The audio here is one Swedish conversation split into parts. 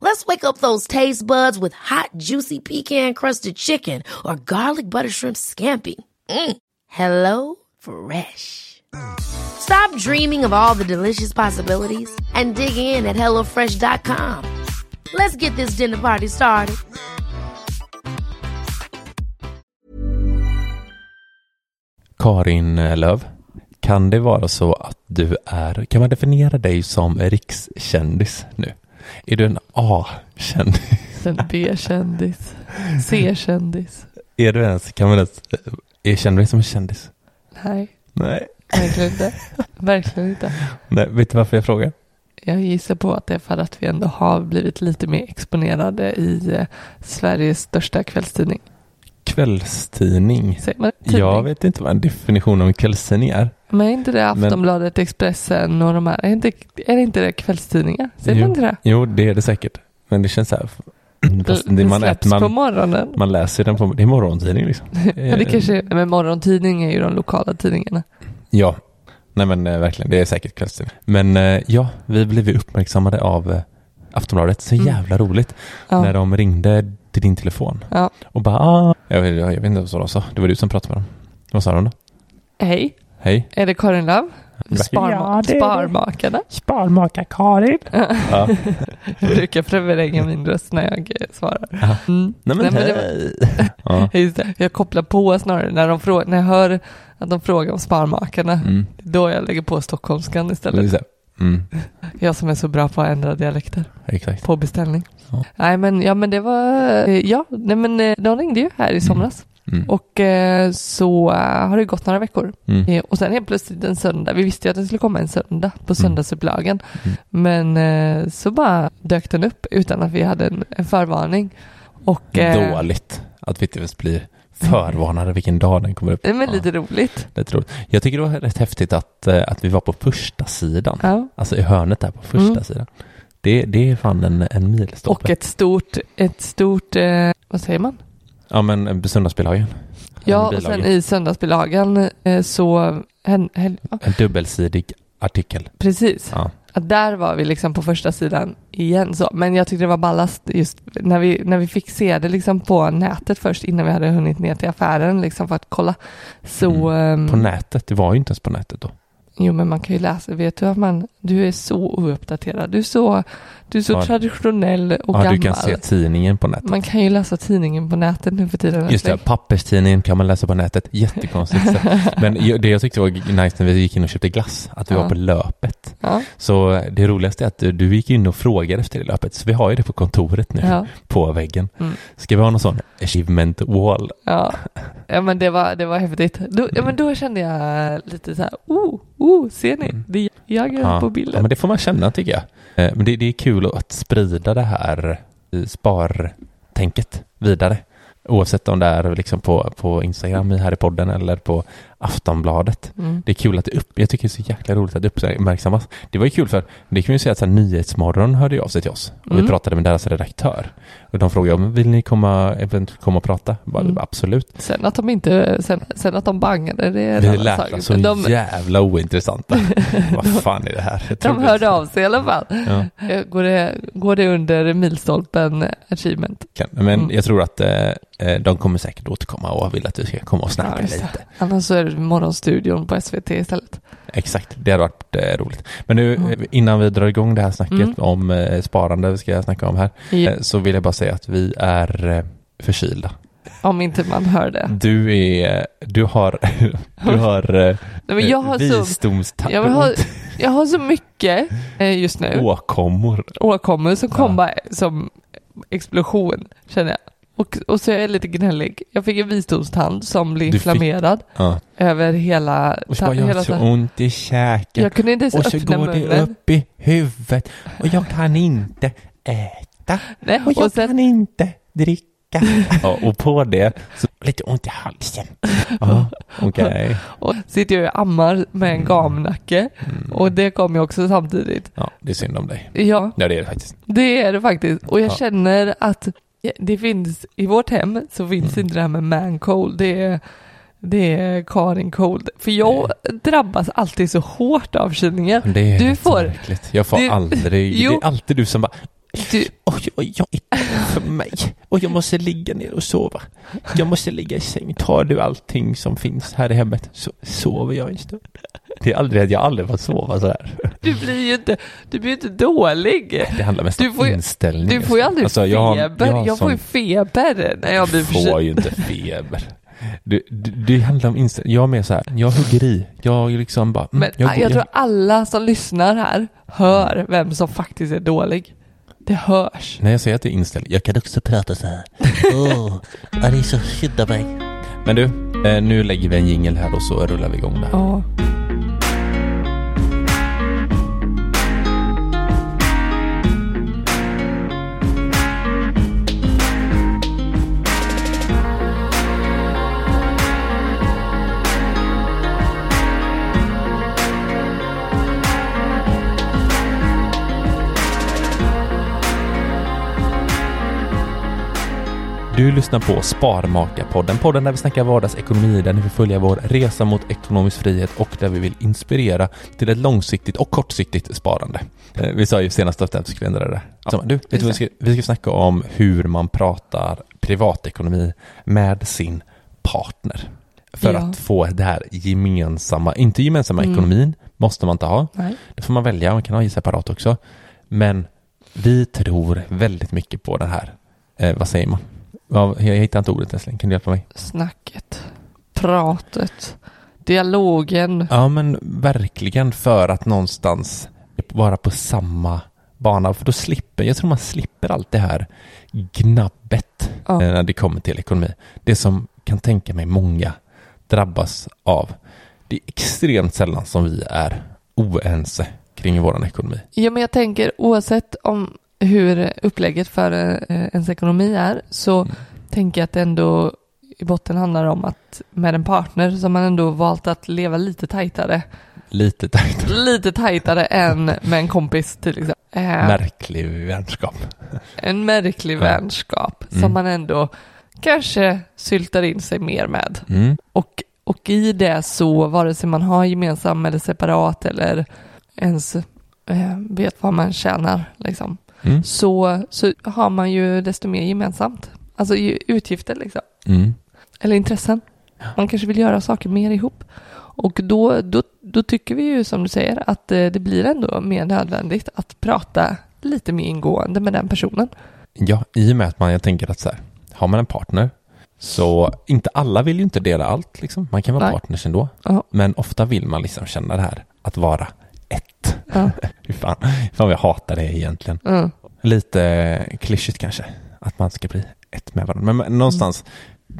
Let's wake up those taste buds with hot, juicy pecan-crusted chicken or garlic butter shrimp scampi. Mm. Hello Fresh. Stop dreaming of all the delicious possibilities and dig in at HelloFresh.com. Let's get this dinner party started. Karin Löv, kan det vara så att du är, kan man definiera dig som rikskändis nu? Är du en A-kändis? En B-kändis. C-kändis. Är du ens, kan man ens, är känner du dig som en kändis? Nej, Nej. verkligen inte. Verkligen inte. Nej, vet du varför jag frågar? Jag gissar på att det är för att vi ändå har blivit lite mer exponerade i eh, Sveriges största kvällstidning. Kvällstidning. Jag vet inte vad en definition av en kvällstidning är. Men är inte det Aftonbladet, Expressen och de här? Är, inte, är det inte det kvällstidningar? Säger man inte det? Jo, det är det säkert. Men det känns så här. Fast det, Det man, släpps man, på morgonen. man läser den på, det är morgontidning liksom. Ja, det kanske, men morgontidning är ju de lokala tidningarna. Ja, nej men eh, verkligen, det är säkert kvällstidning. Men eh, ja, vi blev uppmärksammade av eh, Aftonbladet. Så Mm. jävla roligt. Ja. När de ringde till din telefon. Ja. Och bara, ah. jag, vet, jag, jag vet inte vad de sa. Det var du som pratade med dem. Vad sa de då? Hej, Hej. är det Karin? Ja, Sparma- det. Sparmakarna. Sparmakar-Karin. Ja. Jag brukar förvränga min röst när jag svarar. Ja. Mm. Nej men, Nej, men hej. ja. Just det. Jag kopplar på snarare när, de frå- när jag hör att de frågar om Sparmakarna. Mm. Då jag lägger på stockholmskan istället. Mm. Jag som är så bra på att ändra dialekter Exakt. på beställning. Ja. Nej men, ja, men det var, eh, ja, nej, men eh, de ringde ju här i somras. Mm. Och eh, så har det gått några veckor. Mm. Eh, Och sen helt plötsligt en söndag, vi visste ju att det skulle komma en söndag på söndagsupplagan. Mm. Men eh, så bara dök den upp utan att vi hade en, en förvarning. Och, Dåligt att vi inte ens blir förvarnade vilken dag den kommer upp. Det är men Ja, lite roligt. lite roligt. Jag tycker det var rätt häftigt att, eh, att vi var på första sidan. Ja. Alltså i hörnet där på första Mm. sidan. Det, det är fan en, en milstolpe. Och ett stort, ett stort, eh, vad säger man? Ja men eh, söndagsbilagan. Ja, En och sen i söndagsbilagan eh, så, hen, hen, ja, En dubbelsidig artikel. precis. Ja. Att där var vi liksom på första sidan igen så. Men jag tyckte det var ballast just när vi, när vi fick se det liksom på nätet först innan vi hade hunnit ner till affären liksom för att kolla. Så, ehm, På nätet, det var ju inte ens på nätet då. jo men man kan ju läsa, vet du att man, du är så ouppdaterad, du är så, du är så Ja. traditionell och Ja, gammal. du kan se tidningen på nätet. Man kan ju läsa tidningen på nätet nu för tiden. Just det, papperstidningen kan man läsa på nätet. Jättekonstigt. Men det jag tyckte var nice när vi gick in och köpte glass, att vi Ja. var på löpet. Ja, Så det roligaste är att du gick in och frågade efter det löpet. Så vi har ju det på kontoret nu, ja, på väggen. Mm. Ska vi ha någon sån achievement wall? ja. ja men det var, det var häftigt. Då, ja, men då kände jag lite så här, oh, oh, ser ni? Mm. Det är jag är på bilden. Ja, men det får man känna tycker jag. Eh, Men det, det är kul att sprida det här spartänket vidare. Oavsett om det är liksom på, på Instagram i här i podden eller på Aftonbladet. Mm. Det är kul att det upp, jag tycker det är så jäkla roligt att det uppmärksammas. Det var ju kul för, det kan vi säga att så här, Nyhetsmorgon hörde av sig till oss. Och Mm. vi pratade med deras redaktör. Och de frågade om, vill ni komma, eventuellt komma och prata? Bara, Mm. Absolut. Sen att de inte, sen, sen att de bangade, det är en annan lät alltså så de, jävla ointressanta. Vad fan är det här? Jag de hörde av sig i alla fall. Ja. Eh, Går det, går det under milstolpen achievement? Kan- Men Mm. jag tror att eh, eh, de kommer säkert återkomma och vill att vi ska komma och snacka Ja, det. lite. Annars så är det morgonstudion på SVT istället. Exakt, det hade varit eh, roligt. Men nu Mm. innan vi drar igång det här snacket Mm. om eh, sparande vi ska snacka om här Ja. eh, så vill jag bara säga att vi är eh, förkylda. Om inte man hör det. Du är, du har, du har eh, Nej, men jag har så, visdomsta- jag har, jag har så mycket eh, just nu. åkommor. åkommor som kom Ja. bara som explosion, känner jag. Och, och så är jag lite gnällig. Jag fick en visdomstand som blev inflammerad Ja. över hela... Och så bara, jag har så ont i käken. jag kunde inte ens och så öppna går det munnen. upp i huvudet och jag kan inte äta Nej, och jag och sen, kan inte dricka. Ja, och på det så lite ont i halsen. Ja, okej. och sitter jag och ammar med en gamnacke. Mm. Och det kom ju också samtidigt. Ja, det är synd om dig. Ja, Ja, det är det faktiskt. det är det faktiskt. Och jag Ja. känner att det finns, i vårt hem så finns Mm. inte det här med man cold. Det är, det är Karin cold. För jag drabbas alltid så hårt av kylningar. Det är Du får- märkligt. Jag får du- aldrig... Jo. Det är alltid du som bara Du, Oj, oj, oj, för mig. Och jag måste ligga ner och sova. Jag måste ligga i säng. Tar du allting som finns här i hemmet så sover jag en stund. Det är aldrig att jag aldrig får sova så här. du blir ju inte, du blir inte dålig. Det handlar mest Du om får inställning. Du får ju aldrig Alltså, jag har- feber. jag Jag, har får ju feber när jag blir Du får ju inte feber. Du, du, det handlar om inställning. Jag är mer så här, jag hugger i. Jag liksom bara... mm, Men jag, går- tror alla som lyssnar här hör vem som faktiskt är dålig. Det hörs. När jag säger att det är inställning, jag kan också prata så här. Åh, ja, det är så om mig. Men du, eh, nu lägger vi en jingel här och så rullar vi igång det här. Ja. Du lyssnar på Sparmakarpodden, podden där vi snackar vardagsekonomi, där ni får följa vår resa mot ekonomisk frihet och där vi vill inspirera till ett långsiktigt och kortsiktigt sparande. Eh, Vi sa ju senast att vi skulle ändra det. Så, du, vet du, vi, ska, vi ska snacka om hur man pratar privatekonomi med sin partner. För Ja. att få det här gemensamma, inte gemensamma Mm. ekonomin, måste man inte ha. Nej. Det får man välja, man kan ha i separat också. Men vi tror väldigt mycket på den här, eh, vad säger man? Ja, jag hittar inte ordet Esslin, kan du hjälpa mig? Snacket. Pratet. Dialogen. Ja men verkligen för att någonstans vara på samma bana. För då slipper, jag tror man slipper allt det här gnabbet Ja. eh, när det kommer till ekonomi. Det som kan tänka mig många drabbas av. Det är extremt sällan som vi är oense kring vår ekonomi. Ja, men jag tänker oavsett om hur upplägget för eh, ens ekonomi är så Mm. tänker jag att det ändå i botten handlar om att med en partner som man ändå valt att leva lite tajtare. Lite tajt. Lite tajtare än med en kompis till exempel. Eh, Märklig vänskap. en märklig vänskap Mm. som man ändå kanske syltar in sig mer med. Mm. Och, och i det så, vare sig man har gemensam eller separat eller ens eh, vet vad man tjänar, liksom, Mm. så, så har man ju desto mer gemensamt. Alltså utgifter liksom. Mm. Eller intressen. Man kanske vill göra saker mer ihop. Och då, då, då tycker vi ju som du säger att eh, det blir ändå mer nödvändigt att prata lite mer ingående med den personen. Ja, i och med att man, jag tänker att så här, har man en partner så inte alla vill ju inte dela allt liksom. Man kan vara Nej. partners ändå. Ja. Men ofta vill man liksom känna det här att vara ett. Ja. Fy fan, fan jag hatar det egentligen. Mm. Lite klyschigt kanske, att man ska bli ett med varandra. Men- någonstans,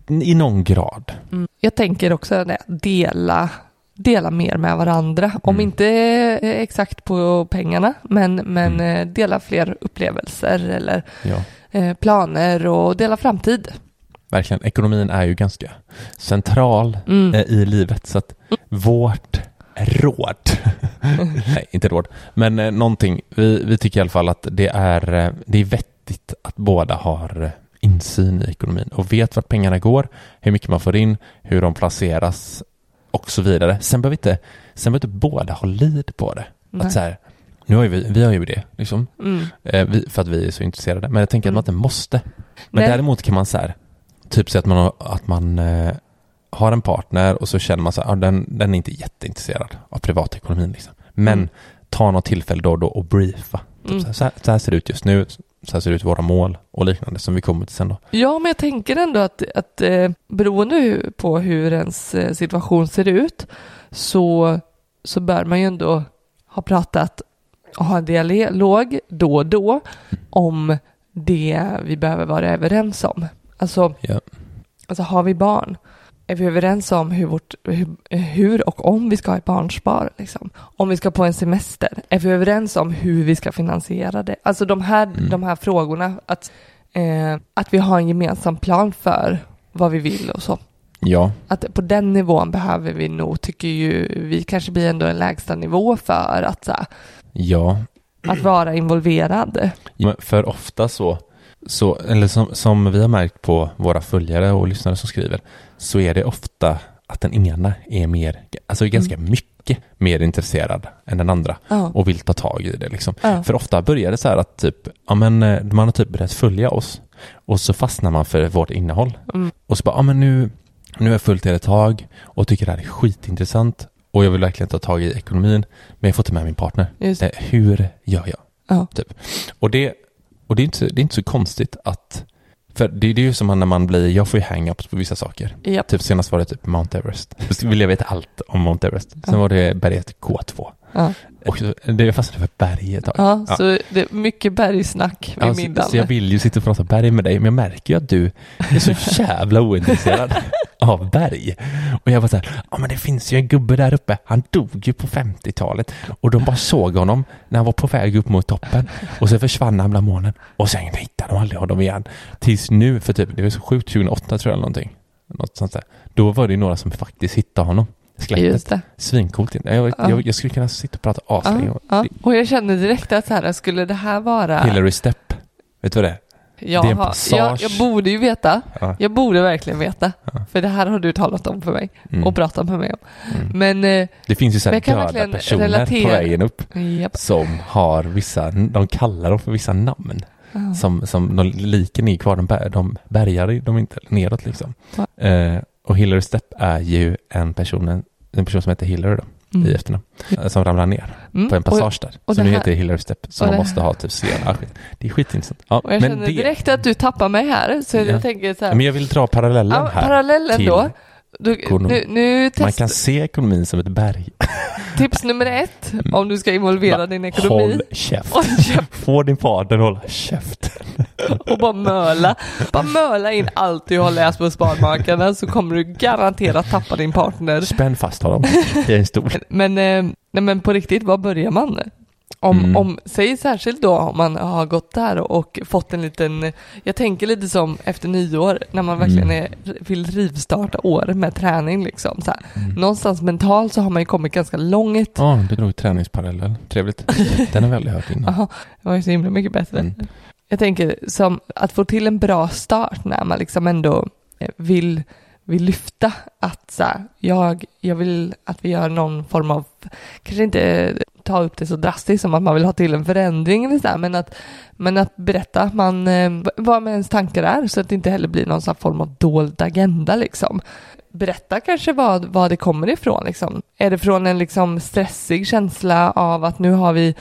i någon grad. Mm. Jag tänker också det, dela, dela mer med varandra. Om Mm. inte eh, exakt på pengarna, men, men Mm. eh, dela fler upplevelser eller Ja, eh, planer och dela framtid. verkligen. Ekonomin är ju ganska central Mm. i livet så att vårt råd, nej inte råd, men eh, någonting, vi, vi tycker i alla fall att det är, eh, det är vettigt att båda har eh, insyn i ekonomin och vet vart pengarna går, hur mycket man får in, hur de placeras och så vidare. Sen behöver inte, sen behöver inte båda ha lid på det. Nej. Att så här, nu har ju vi, vi har ju det liksom, Mm. eh, vi, för att vi är så intresserade, men jag tänker Mm. att man inte måste. Men Nej. däremot kan man så här, typ säga att man, att man eh, har en partner och så känner man så här, ah, den, den är inte jätteintresserad av privatekonomin liksom. Men Mm. ta något tillfälle då och då och briefa. Typ Mm. så, här, så, här, så här ser det ut just nu, så här ser det ut våra mål och liknande som vi kommer till sen då. Ja, men jag tänker ändå att, att eh, beroende på hur ens eh, situation ser ut så, så bör man ju ändå ha pratat och ha en dialog då och då om det vi behöver vara överens om. Alltså, Ja. alltså har vi barn? Är vi överens om hur, vårt, hur, hur och om vi ska ha ett barnspar? Liksom? Om vi ska på en semester? Är vi överens om hur vi ska finansiera det? Alltså de här, Mm. de här frågorna, att, eh, att vi har en gemensam plan för vad vi vill och så. Ja, Att på den nivån behöver vi nog, tycker ju vi kanske blir ändå en lägsta nivå för att, så här, ja. att vara involverad. Men för ofta så, så eller som, som vi har märkt på våra följare och lyssnare som skriver, så är det ofta att den ena är mer, alltså ganska mycket mer intresserad än den andra Ja. och vill ta tag i det liksom. Ja. För ofta börjar det så här att typ, ja men eh, man har typ börjat följa oss och så fastnar man för vårt innehåll. Mm. Och så bara, ja men nu, nu har jag följt er ett tag och tycker det här är skitintressant och jag vill verkligen ta tag i ekonomin men jag får inte med min partner. Eh, hur gör jag? Ja. Typ. Och, det, och det, är inte, det är inte så konstigt att, för det, är ju som när man blir, jag får ju hang-ups på vissa saker. Japp. Typ senast var det typ Mount Everest. Då vill jag veta allt om Mount Everest. Sen Ja. var det berget K2. Ja. Och så, det fastnade för berg ett tag. Ja, Ja. så det är mycket bergsnack vid Ja, så, middagen. så jag vill ju sitta och prata berg med dig, men jag märker ju att du är så jävla ointresserad av berg. Och jag var så här, ja men det finns ju en gubbe där uppe, han dog ju på 50-talet och de bara såg honom när han var på väg upp mot toppen och så försvann han bland molnen och sen hittade de aldrig honom igen. Tills nu, för typ, det var så sjukt, 2008 tror jag eller någonting. Något sånt där. Då var det några som faktiskt hittade honom. Skelettet. Svincoolt. Jag, Ja. jag, jag skulle kunna sitta och prata aslänge. Ja, ja. Och jag kände direkt att så här, skulle det här vara... Hillary Step. Vet du vad det är? Jag, det är en har- passage. jag, jag borde ju veta. Ja. Jag borde verkligen veta. Ja. För det här har du talat om för mig Mm. och pratat med mig om. Mm. Men, eh, Det finns ju så här döda personer relatera. på vägen upp japp. som har vissa, de kallar dem för vissa namn. Ja. Som, som de liken är kvar, de, bär, de bärgar de inte neråt liksom. Ja. Eh, och Hillary Step är ju en person, en, en person som heter Hillary då, Mm. i efternamn. eh, Som ramlar ner Mm. på en passage där. och det nu här- heter Hillary Step. Så och man det måste ha typ skit. Det är skitintressant. Ja, Och jag men, känner det, direkt att du tappar mig här. Så Ja. jag tänker så här. men jag vill dra parallellen ja, här. parallellen till då. Du, nu, nu Man kan se ekonomin som ett berg. tips nummer ett om du ska involvera Va? din ekonomi Håll käft. Få din partner hålla käften. och bara möla. Bara möla in allt du har läst på Sparmakarna så kommer du garanterat tappa din partner. Spänn fast honom i en stol. Men, eh, nej, men på riktigt, var börjar man? Om, Mm. om, säg särskilt då om man har gått där och fått en liten, jag tänker lite som efter nyår när man verkligen Mm. är, vill rivstarta året med träning liksom. Så. Mm. Någonstans mentalt så har man ju kommit ganska långt. Ja, du drog träningsparallell. Trevligt. Den har vi aldrig hört innan. Aha, det var ju så himla mycket bättre. Mm. Jag tänker som att få till en bra start när man liksom ändå eh, vill, vill lyfta att så här, jag, jag vill att vi gör någon form av, kanske inte ta upp det så drastiskt som att man vill ha till en förändring eller så här, men att, men att berätta att man, eh, vad med ens tankar är så att det inte heller blir någon form av dold agenda liksom. Berätta kanske vad, vad det kommer ifrån liksom. Är det från en liksom stressig känsla av att nu har vi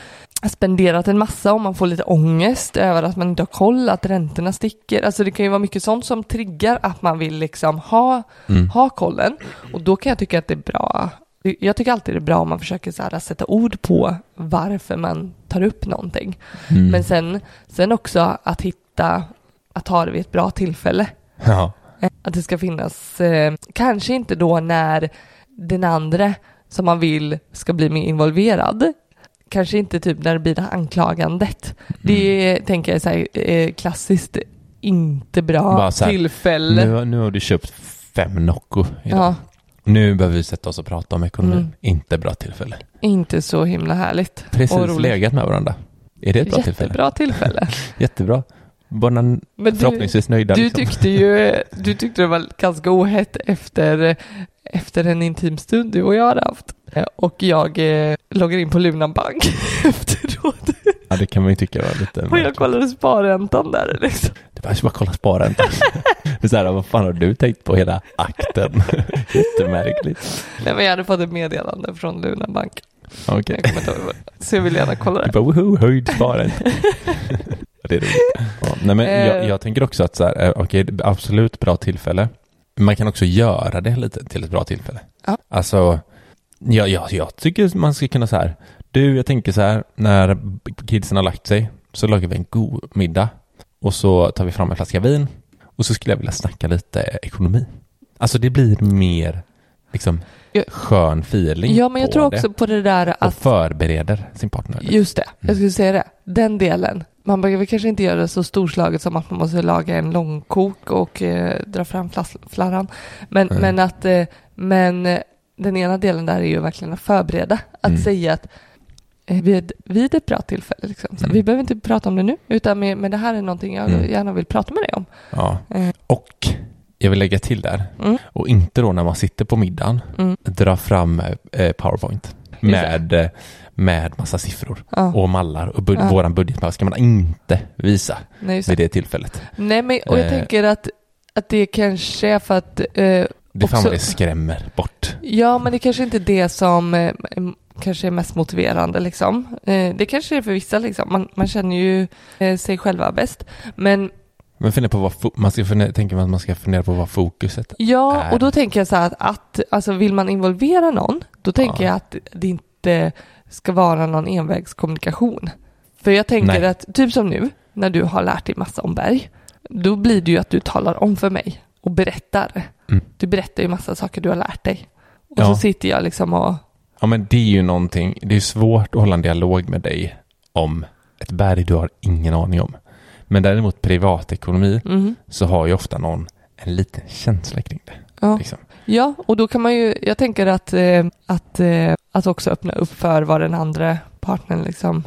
spenderat en massa och man får lite ångest över att man inte har koll, att räntorna sticker. Alltså det kan ju vara mycket sånt som triggar att man vill liksom ha, Mm. ha kollen. Och då kan jag tycka att det är bra. Jag tycker alltid det är bra om man försöker så här sätta ord på varför man tar upp någonting. Mm. Men sen, sen också att hitta, att ta det vid ett bra tillfälle. Ja. Eh, Att det ska finnas, eh, kanske inte då när den andra som man vill ska bli mer involverad. Kanske inte typ när det blir det här anklagandet. Det tänker jag är så här, eh, klassiskt inte bra här, tillfälle. Nu, nu har du köpt fem Nocco idag. ja, Nu behöver vi sätta oss och prata om ekonomi. Mm. Inte bra tillfälle. inte så himla härligt. Precis legat med varandra. Är det ett bra tillfälle? Jättebra tillfälle. Jättebra. Båda Men du, förhoppningsvis nöjda. du liksom. tyckte ju, du tyckte det var ganska ohett efter, efter en intim stund du och jag hade haft. Och jag eh, loggar in på Lunan Bank efteråt. Ja, det kan man ju tycka var lite Och jag kollade sparräntan där liksom. Det var bara kolla sparräntan. det är så här, vad fan har du tänkt på hela akten? Jättemärkligt. Nej men jag hade fått ett meddelande från Lunan Bank. Okej. Jag vad- Så jag vill gärna kolla Du det. bara woho, höjd sparränta. Det är roligt. Ja, nej, men jag, Eh. jag tänker också att så här, eh, okej, är absolut bra tillfälle. Man kan också göra det lite till ett bra tillfälle. Ja. Alltså, ja, ja, jag tycker man ska kunna så här, du, jag tänker så här, när kidsen har lagt sig så lagar vi en god middag och så tar vi fram en flaska vin och så skulle jag vilja snacka lite ekonomi. Alltså det blir mer liksom skön feeling Ja men jag på tror det också på det där och att förbereder sin partner. Just det, jag skulle säga det. Den delen. Man behöver kanske inte göra det så storslaget som att man måste laga en långkok och eh, dra fram flas- flarran. Men, Mm. men att eh, men eh, den ena delen där är ju verkligen att förbereda. Att Mm. säga att vid, vid ett bra tillfälle, liksom. Mm. vi behöver inte prata om det nu, utan med, men det här är någonting jag Mm. gärna vill prata med dig om. Ja. Eh, Och jag vill lägga till där, Mm. och inte då när man sitter på middagen, Mm. dra fram eh, Powerpoint med, eh, med massa siffror Ja, och mallar och bud- Ja. våran budget ska man inte visa nej, vid det. tillfället. nej, men och jag Eh. tänker att, att det kanske är för att eh, Det fan Också- vad det skrämmer bort. Ja, men det kanske inte är det som eh, kanske är mest motiverande liksom. Eh, det kanske är för vissa liksom. Man, man känner ju eh, sig själva bäst. Men Men fundera på vad man ska fundera, tänker man att man ska fundera på vad fokuset ja, är. och då tänker jag så här att, att alltså vill man involvera någon, då tänker Ja. jag att det inte ska vara någon envägskommunikation. För jag tänker Nej. att, typ som nu, när du har lärt dig massa om berg, då blir det ju att du talar om för mig och berättar. Mm. Du berättar ju massa saker du har lärt dig. Och Ja. så sitter jag liksom och Ja men det är ju någonting, det är svårt att hålla en dialog med dig om ett berg du har ingen aning om. Men däremot privatekonomi mm, så har ju ofta någon en liten känsla kring det. ja. Liksom. Ja, och då kan man ju, jag tänker att, eh, att, eh, att också öppna upp för vad den andra partnern liksom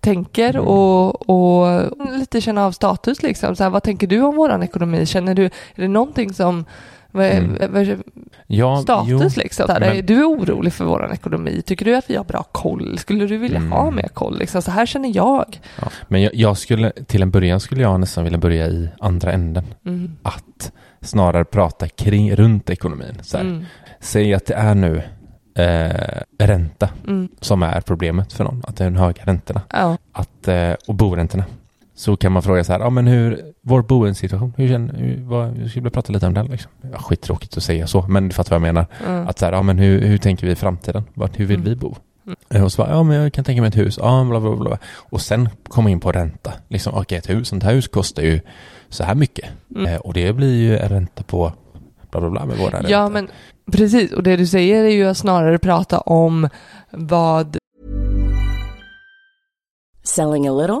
tänker Mm. och, och lite känna av status liksom. Så här, vad tänker du om våran ekonomi? Känner du, är det någonting som, vad är, Mm. vad är Ja, status liksom? Så här, men- är du orolig för våran ekonomi? Tycker du att vi har bra koll? Skulle du vilja Mm. ha mer koll? Liksom, så här känner jag. Ja, men jag, jag skulle, till en början skulle jag nästan vilja börja i andra änden. Mm. Att snarare prata kring, runt ekonomin. Så här. Mm. Säg att det är nu eh, ränta Mm. som är problemet för någon. Att det är de höga räntorna. Ja. Att, eh, och boräntorna. Så kan man fråga så här, ja men hur, vår boendesituation, hur känner, hur, vad, jag skulle vilja prata lite om den liksom. Ja, skittråkigt att säga så, men du fattar vad jag menar. Mm. Att så här, ja men hur, hur tänker vi i framtiden? Vart, hur vill Mm. vi bo? Mm. Eh, Och så bara, ja men jag kan tänka mig ett hus, ja bla bla bla. Och sen komma in på ränta. Liksom, okej ett hus, sånt här hus kostar ju så här mycket. Mm. Eh, och det blir ju en ränta på bla bla bla med våra räntor. Ja, men precis. Och det du säger är ju att snarare prata om vad Selling a little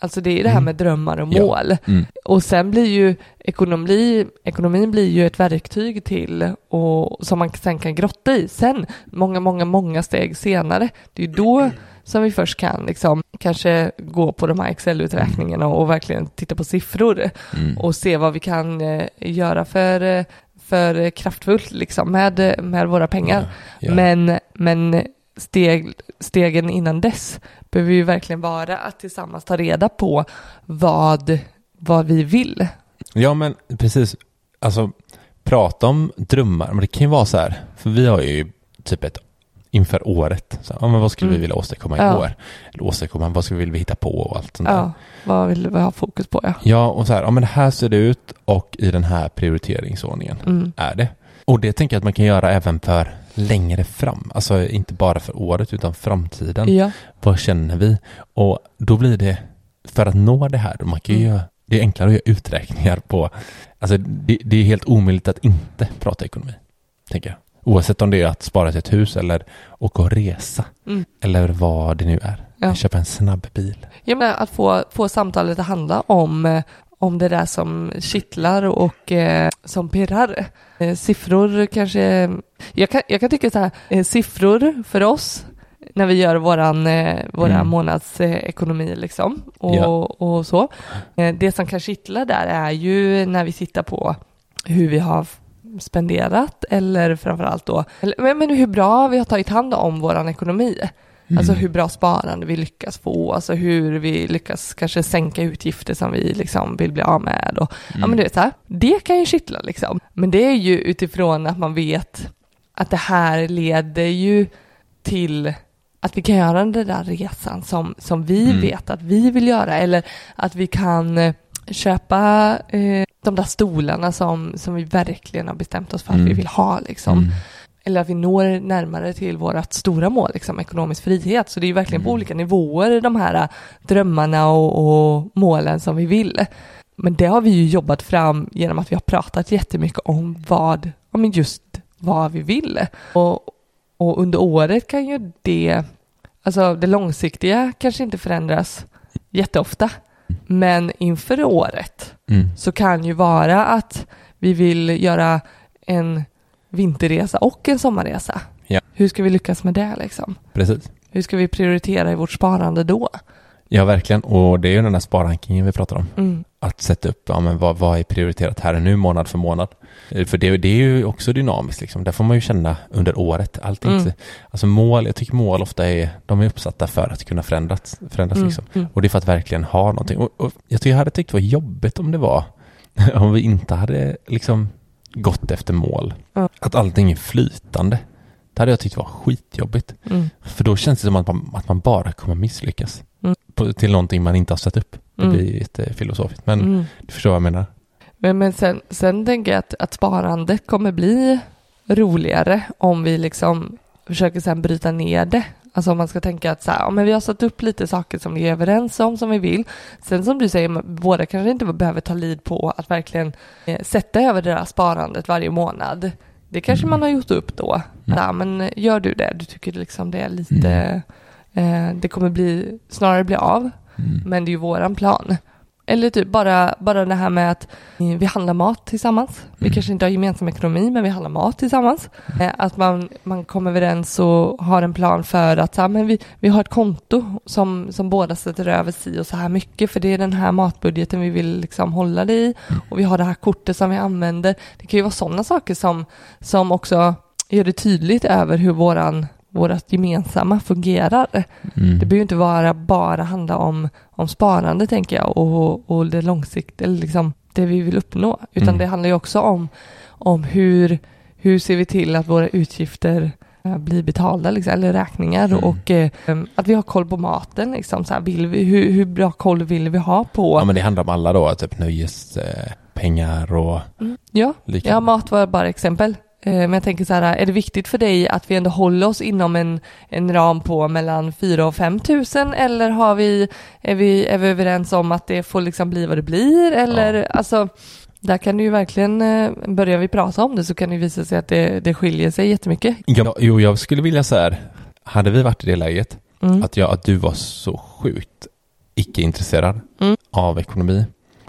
Alltså det är det här Mm. med drömmar och Ja. mål. Mm. och sen blir ju ekonomi, ekonomin blir ju ett verktyg till och som man sen kan grotta i sen många, många, många steg senare. Det är ju då som vi först kan liksom kanske gå på de här Excel-uträkningarna och verkligen titta på siffror Mm. och se vad vi kan eh, göra för, eh, för kraftfullt liksom med, med våra pengar. Ja. Men, men steg, stegen innan dess behöver ju verkligen vara att tillsammans ta reda på vad, vad vi vill. Ja, men precis. Alltså, prata om drömmar. Men det kan ju vara så här, för vi har ju typ ett inför året. Så, ja, men vad skulle vi Mm. vilja åstadkomma i Ja. år? Eller åstadkomma, vad skulle vi vilja hitta på och allt sånt där. Ja, vad vill vi ha fokus på? Ja. Ja, och så här, ja men det här ser det ut och i den här prioriteringsordningen Mm. är det. Och det tänker jag att man kan göra även för längre fram. Alltså inte bara för året utan framtiden. Ja. Vad känner vi? Och då blir det, för att nå det här, man kan ju Mm. göra, det är enklare att göra uträkningar på, alltså det, det är helt omöjligt att inte prata ekonomi, tänker jag. Oavsett om det är att spara till ett hus eller åka och resa. Mm. Eller vad det nu är. Ja. Köpa en snabb bil. Ja, men att få, få samtalet att handla om, eh, om det där som kittlar och eh, som pirrar. Eh, siffror kanske, jag kan, jag kan tycka så här, eh, siffror för oss när vi gör våran, eh, våra Mm. månadsekonomi liksom och, Ja. och så. Eh, det som kan kittla där är ju när vi tittar på hur vi har spenderat eller framförallt då, eller, men, men hur bra vi har tagit hand om våran ekonomi. Alltså Mm. hur bra sparande vi lyckas få, alltså hur vi lyckas kanske sänka utgifter som vi liksom vill bli av med. Och, Ja men du vet så här, det kan ju kittla liksom. Men det är ju utifrån att man vet att det här leder ju till att vi kan göra den där resan som, som vi Mm. vet att vi vill göra eller att vi kan eh, köpa eh, de där stolarna som, som vi verkligen har bestämt oss för att Mm. vi vill ha liksom. Eller att vi når närmare till vårt stora mål, liksom ekonomisk frihet. Så det är ju verkligen på Mm. olika nivåer de här äh, drömmarna och, och målen som vi vill. Men det har vi ju jobbat fram genom att vi har pratat jättemycket om vad, men just vad vi vill. Och, och under året kan ju det, alltså det långsiktiga kanske inte förändras jätteofta. Men inför året Mm. så kan ju vara att vi vill göra en vinterresa och en sommarresa. Ja. Hur ska vi lyckas med det liksom? Precis. Hur ska vi prioritera i vårt sparande då? Ja, verkligen. Och det är ju den där sparrankingen vi pratar om. Mm. Att sätta upp, ja men vad, vad är prioriterat här och nu månad för månad. Eh, För det, det är ju också dynamiskt liksom. Där får man ju känna under året. Allt är Mm. inte, alltså mål, jag tycker mål ofta är, de är uppsatta för att kunna förändras. förändras Mm. liksom. Mm. Och det är för att verkligen ha någonting. Och, och jag tycker jag hade tyckt det var jobbigt om det var, om vi inte hade liksom gått efter mål. Ja. Att allting är flytande. Det hade jag tyckt var skitjobbigt. Mm. För då känns det som att man, att man bara kommer misslyckas. Mm. På, till någonting man inte har satt upp. Det Mm. blir jättefilosofiskt. Men Mm. du förstår vad jag menar. Men, men sen, sen tänker jag att, att sparande kommer bli roligare om vi liksom försöker sen bryta ner det. Alltså om man ska tänka att så här, ja, men vi har satt upp lite saker som vi är överens om, som vi vill. Sen som du säger, båda kanske inte behöver ta lid på att verkligen eh, sätta över det där sparandet varje månad. Det kanske Mm. man har gjort upp då. Mm. Ja, men gör du det? Du tycker liksom det är lite, eh, det kommer bli, snarare bli av. Mm. Men det är ju våran plan. Eller typ bara, bara det här med att vi handlar mat tillsammans. Vi Mm. kanske inte har gemensam ekonomi, men vi handlar mat tillsammans. Eh, Att man, man kommer överens och har en plan för att så här, men vi, vi har ett konto som, som båda sätter över si och så här mycket, för det är den här matbudgeten vi vill liksom hålla det i. Mm. Och vi har det här kortet som vi använder. Det kan ju vara sådana saker som, som också gör det tydligt över hur våran vårat gemensamma fungerar. Mm. Det behöver ju inte vara bara handla om, om sparande tänker jag och, och det långsiktiga, liksom det vi vill uppnå. Utan Mm. det handlar ju också om, om hur, hur ser vi till att våra utgifter eh, blir betalda, liksom, eller räkningar Mm. och eh, att vi har koll på maten. Liksom, så här, vill vi, hur, hur bra koll vill vi ha på? Ja men det handlar om alla då, typ nöjes, eh, och Mm. Ja, liknande. ja, mat var bara exempel. Eh, Men jag tänker så här, är det viktigt för dig att vi ändå håller oss inom en, en ram på mellan 4 och 5 tusen eller har vi, är, vi, är vi överens om att det får liksom bli vad det blir? Eller Ja. alltså, där kan det ju verkligen, eh, börjar vi prata om det så kan det visa sig att det, det skiljer sig jättemycket. Ja, jo, jag skulle vilja så här, hade vi varit i det läget, Mm. att, jag, att du var så sjukt icke-intresserad Mm. av ekonomi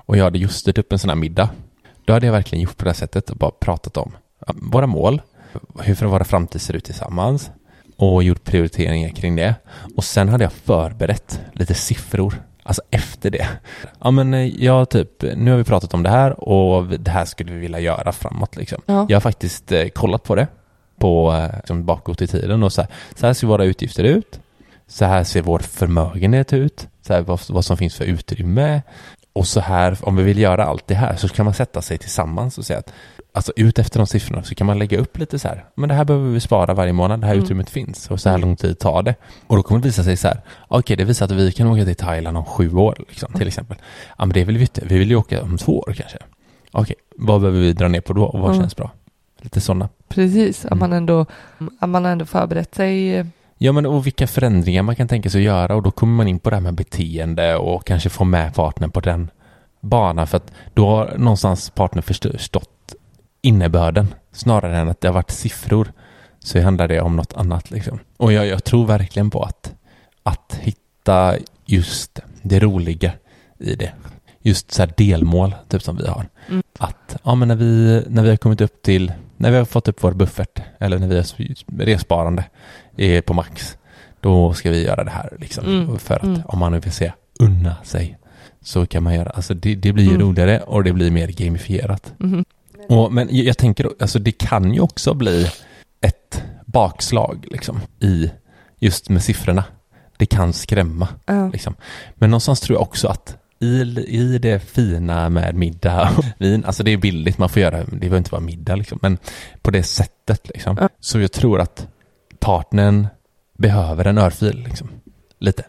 och jag hade just styrt upp en sån här middag, då hade jag verkligen gjort på det här sättet och bara pratat om våra mål, hur våra framtid ser ut tillsammans och gjort prioriteringar kring det. Och sen hade jag förberett lite siffror, alltså efter det. Ja men eh, jag typ, nu har vi pratat om det här och det här skulle vi vilja göra framåt liksom. Ja. Jag har faktiskt eh, kollat på det på liksom, bakåt i tiden och så här, så här ser våra utgifter ut. Så här ser vår förmögenhet ut. Så här vad, vad som finns för utrymme. Och så här, om vi vill göra allt det här så kan man sätta sig tillsammans och säga att alltså ut efter de siffrorna så kan man lägga upp lite så här, men det här behöver vi spara varje månad, det här Mm. utrymmet finns och så här lång tid tar det. Och då kommer det visa sig så här, okej det visar att vi kan åka till Thailand om sju år liksom, till exempel. Ja men det vill vi inte, vi vill ju åka om två år kanske. Okej, vad behöver vi dra ner på då och vad Mm. känns bra? Lite sådana. Precis, att Mm. man ändå, att man ändå förberett sig. Ja men och vilka förändringar man kan tänka sig att göra och då kommer man in på det här med beteende och kanske få med partnern på den banan för att då har någonstans partnern förstått innebörden snarare än att det har varit siffror så handlar det om något annat liksom. Och jag, jag tror verkligen på att, att hitta just det roliga i det. Just så delmål, typ som vi har. Mm. Att ja, men när, vi, när vi har kommit upp till, när vi har fått upp vår buffert eller när vi har resparande är på max, då ska vi göra det här liksom. Mm. För att Mm. om man nu vill säga unna sig så kan man göra, alltså det, det blir Mm. roligare och det blir mer gamifierat. Och, men jag, tänker, alltså det kan ju också bli ett bakslag liksom i just med siffrorna. Det kan skrämma Ja. liksom. Men någonstans tror jag också att i, i det fina med middag och vin, alltså det är billigt, man får göra, det behöver inte vara middag liksom, men på det sättet liksom. Ja. Så jag tror att partnern behöver en örfil liksom, lite.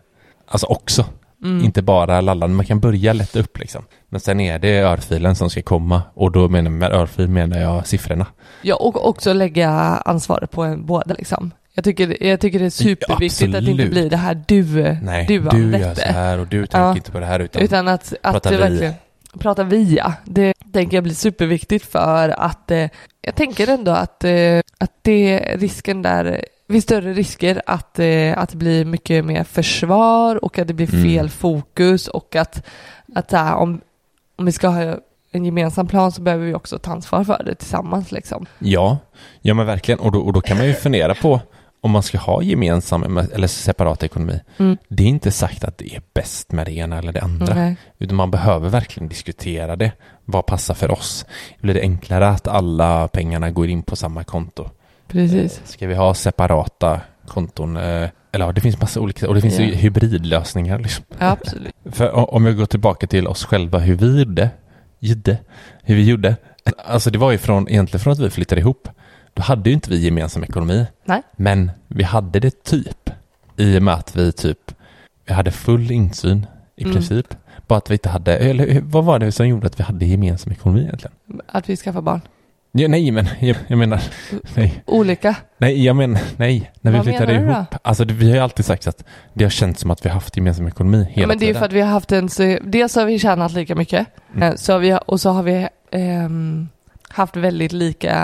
Alltså också, Mm. inte bara lallande, man kan börja lätta upp liksom. Men sen är det örfilen som ska komma och då menar med örfil menar jag siffrorna. Ja, och också lägga ansvaret på en båda liksom. Jag tycker, jag tycker det är superviktigt att det inte blir det här du, Nej, duandet. du gör så här och du tänker Ja. inte på det här utan, Utan att, att Prata det vi. verkligen prata via. Det tänker jag blir superviktigt för att eh, jag tänker ändå att, eh, att det risken där det finns större risker att, eh, att det blir mycket mer försvar och att det blir Mm. fel fokus och att, att här, om, om vi ska ha en gemensam plan så behöver vi också ta ansvar för det tillsammans liksom. Ja, ja men verkligen. Och då, och då kan man ju fundera på om man ska ha gemensam eller separat ekonomi. Mm. Det är inte sagt att det är bäst med det ena eller det andra. Nej. Utan man behöver verkligen diskutera det. Vad passar för oss? Blir det enklare att alla pengarna går in på samma konto? Precis. Ska vi ha separata konton? Eh, Eller ja, det finns massa olika, och det finns ju hybridlösningar liksom. Ja, absolut. För om jag går tillbaka till oss själva, hur vi gjorde, gjorde, hur vi gjorde. Alltså det var ju från, egentligen från att vi flyttade ihop. Då hade ju inte vi gemensam ekonomi. Nej. Men vi hade det typ. I och med att vi typ, vi hade full insyn i Mm. princip. Bara att vi inte hade, eller vad var det som gjorde att vi hade gemensam ekonomi egentligen? Att vi skaffar barn. Ja, nej, men jag, jag menar, nej. Olika. Nej, jag menar, nej. När vi Vad flyttade ihop. Alltså det, vi har ju alltid sagt att det har känts som att vi har haft gemensam ekonomi hela Ja, men det är ju tiden. för att vi har haft en, så, dels har vi tjänat lika mycket, Mm. eh, så vi, och så har vi ehm, haft väldigt lika,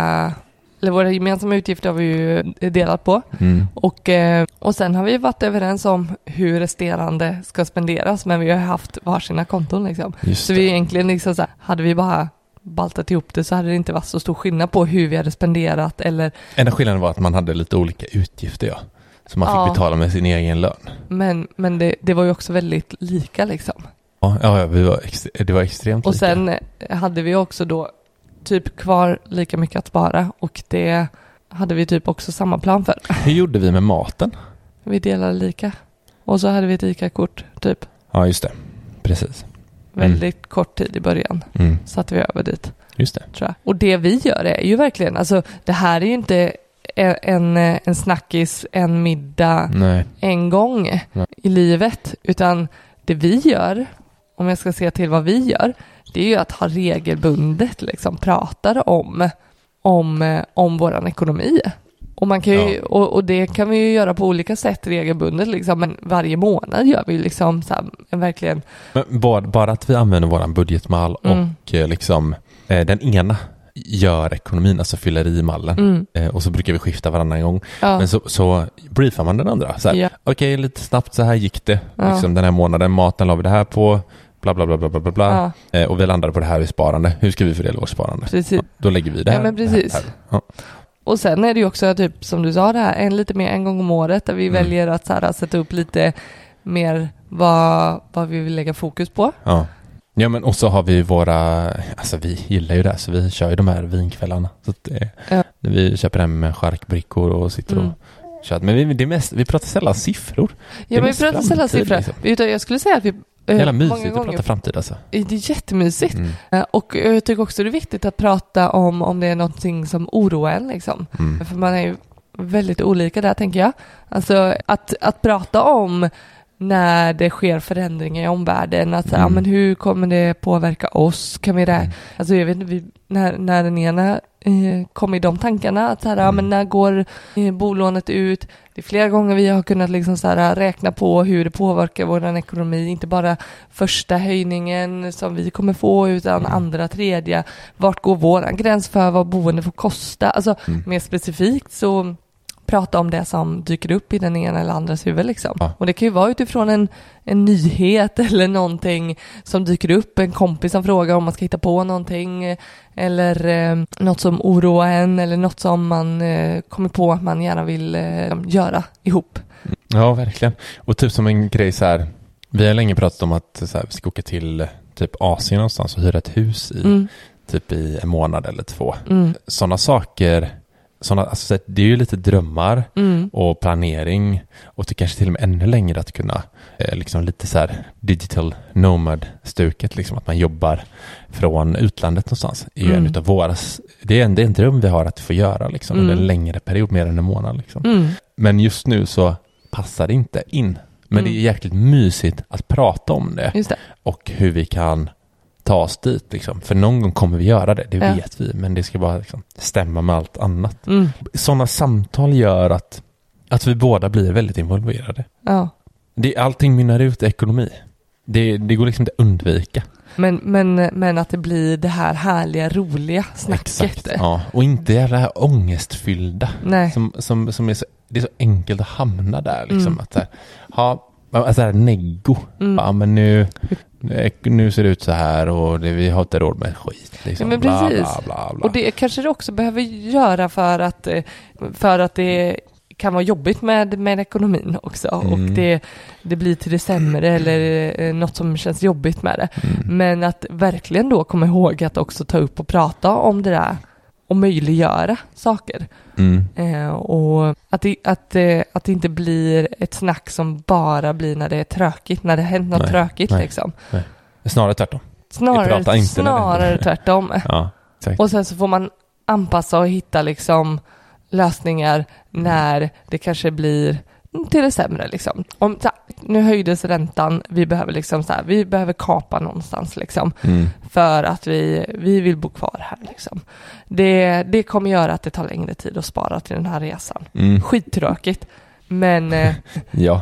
eller våra gemensamma utgifter har vi ju delat på. Mm. Och, eh, och sen har vi varit överens om hur resterande ska spenderas, men vi har haft varsina konton liksom. Så vi egentligen liksom så här, hade vi bara baltat ihop det så hade det inte varit så stor skillnad på hur vi hade spenderat eller, Enda skillnaden var att man hade lite olika utgifter, ja. Som man fick Ja. betala med sin egen lön. men, men det, det var ju också väldigt lika liksom. Ja, ja vi var det var extremt Och lika. sen eh, hade vi också då typ kvar lika mycket att spara och det hade vi typ också samma plan för. Hur gjorde vi med maten? Vi delade lika. Och så hade vi ett ICA-kort typ Ja, just det. Precis. Mm. väldigt kort tid i början. Mm. Satte vi över dit Just det. tror jag. Och det vi gör är ju verkligen, alltså det här är ju inte en, en, en snackis, en middag, Nej. en gång Nej. i livet, utan det vi gör, om jag ska se till vad vi gör, det är ju att ha regelbundet liksom pratar om, om, eh, om våran ekonomi. Och, man kan ju, Ja. och, och det kan vi ju göra på olika sätt regelbundet, liksom, men varje månad gör vi ju liksom så här, en verkligen, Men bara, bara att vi använder våran budgetmall Mm. och eh, liksom eh, den ena gör ekonomin, alltså fyller i mallen. mm, Eh, och så brukar vi skifta varannan gång. ja, Men så, så briefar man den andra. Så här, Ja. Okej, lite snabbt så här gick det. Ja. Liksom den här månaden, maten la vi det här på. bla bla bla bla bla bla. Ja. Eh, och vi landade på det här i sparande. Hur ska vi fördela vårt sparande? Precis. Då lägger vi det här. Ja, men precis. Här, här. Och sen är det ju också typ som du sa det här, en lite mer en gång om året där vi Mm. väljer att så här, sätta upp lite mer vad, vad vi vill lägga fokus på. Ja. Ja men och så har vi våra, alltså vi gillar ju det här, så vi kör ju de här vinkvällarna. Så det, Ja. Vi köper hem charkbrickor och sitter Mm. och kör. Men vi, det är mest, vi pratar sällan siffror. Det Ja, är men vi pratar sällan siffror. liksom. Utan jag skulle säga att vi eh, Jävla många mysigt att prata framtid alltså. Det är jättemysigt. Mm. Eh, Och jag tycker också det är viktigt att prata om om det är någonting som oroar en liksom. Mm. För man är ju väldigt olika där tänker jag. Alltså att, att prata om när det sker förändringar i omvärlden, att Mm. ja, men hur kommer det påverka oss? Kan vi det? Mm. Alltså jag vet inte, vi, när, när den ena eh, kom i de tankarna, att så här, Mm. men när går eh, bolånet ut? Det är flera gånger vi har kunnat liksom så här, räkna på hur det påverkar vår ekonomi, inte bara första höjningen som vi kommer få, utan Mm. andra, tredje. Vart går våran gräns för vad boende får kosta? Alltså Mm. mer specifikt så prata om det som dyker upp i den ena eller andras huvud liksom. Ja. Och det kan ju vara utifrån en, en nyhet eller någonting som dyker upp, en kompis som frågar om man ska hitta på någonting eller eh, något som oroar en eller något som man eh, kommer på att man gärna vill eh, göra ihop. Ja, verkligen. Och typ som en grej så här, vi har länge pratat om att så här, vi ska åka till typ Asien någonstans och hyra ett hus i Mm, typ i en månad eller två. mm, Sådana saker, såna, alltså, så det är ju lite drömmar mm, och planering och det kanske till och med ännu längre att kunna eh, liksom lite så här digital nomad-stuket, liksom att man jobbar från utlandet någonstans. är Mm. en utav våra, det är en, det är en dröm vi har att få göra liksom under Mm. en längre period, mer än en månad liksom. mm. Men just nu så passar det inte in. Men Mm. det är jäkligt mysigt att prata om det det. och hur vi kan ta oss dit liksom. För någon gång kommer vi göra det, det Ja. vet vi, men det ska bara liksom stämma med allt annat. Mm. Sådana samtal gör att, att vi båda blir väldigt involverade. Ja. Det, allting mynnar ut i ekonomi. Det, det går liksom inte att undvika. Men, men, men att det blir det här härliga, roliga snacket. Ja. Och inte det här ångestfyllda. Nej. Som, som, som är så, det är så enkelt att hamna där liksom. Mm. Att så här, ha, alltså här neggo. Mm. Ja men nu, nu ser det ut så här och det, vi har inte råd med skit. Liksom. Ja, men bla, precis. bla, bla, bla. Och det kanske det också behöver göra för att, eh, för att det kan vara jobbigt med, med ekonomin också och Mm. det, det blir till det sämre eller eh, något som känns jobbigt med det. Mm. Men att verkligen då komma ihåg att också ta upp och prata om det där och möjliggöra saker. Mm. Eh, och att det, att, eh, att det inte blir ett snack som bara blir när det är tråkigt, när det hänt något Nej, tråkigt nej. liksom. Snarare tvärtom. Snarare, snarare tvärtom. Ja. Och sen så får man anpassa och hitta liksom lösningar när det kanske blir till det sämre liksom. Om, så nu höjdes räntan, vi behöver liksom så här, vi behöver kapa någonstans liksom Mm. för att vi, vi vill bo kvar här liksom. Det, det kommer göra att det tar längre tid att spara till den här resan. Mm. Skittråkigt. Men eh, Ja,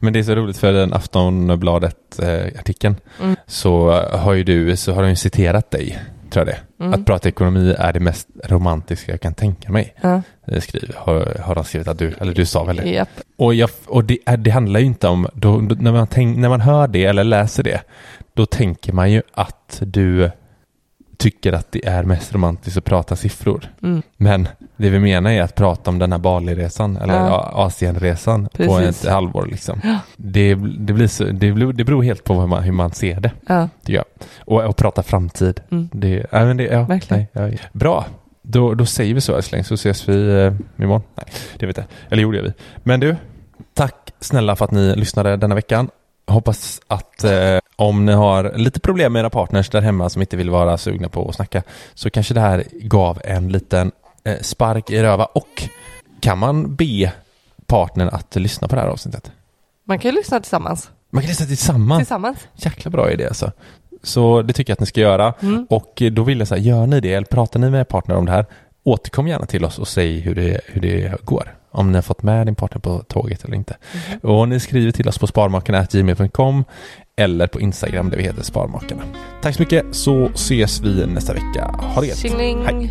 men det är så roligt för den Aftonbladet-artikeln Mm. så har ju du, så har de ju citerat dig, tror jag det. mm, Att prata ekonomi är det mest romantiska jag kan tänka mig. ja, Eh, Skriver, har, har de skrivit att du, eller du sa väl det? japp. Och, jag, och det, det handlar ju inte om, då, då, när, man tänk, när man hör det eller läser det, då tänker man ju att du tycker att det är mest romantiskt att prata siffror. Mm, Men det vi menar är att prata om den här Bali-resan eller Ja. Asienresan på Precis. ett halvår liksom. Det, det, blir så, det, blir, det beror helt på hur man, hur man ser det, ja, jag. Och, och prata framtid. mm. Det, ja, men det, ja, Verkligen. nej, ja, Bra, då, då säger vi så älskling så ses vi eh, imorgon. Nej, det vet jag. Eller jo, det gör vi. Men du, tack snälla för att ni lyssnade denna veckan. Hoppas att eh, om ni har lite problem med era partners där hemma som inte vill vara sugna på att snacka så kanske det här gav en liten eh, spark i röva och kan man be partnern att lyssna på det här avsnittet? Man kan ju lyssna tillsammans. Man kan lyssna tillsammans. Tillsammans. Jäkla bra idé alltså. Så det tycker jag att ni ska göra. Mm. Och då vill jag säga, gör ni det eller pratar ni med er partner om det här, återkom gärna till oss och säg hur det, hur det går. Om ni har fått med din partner på tåget eller inte. Och ni skriver till oss på sparmakarna.gmail.com eller på Instagram där vi heter Sparmakarna. Tack så mycket så ses vi nästa vecka. Ha det gött. Hej.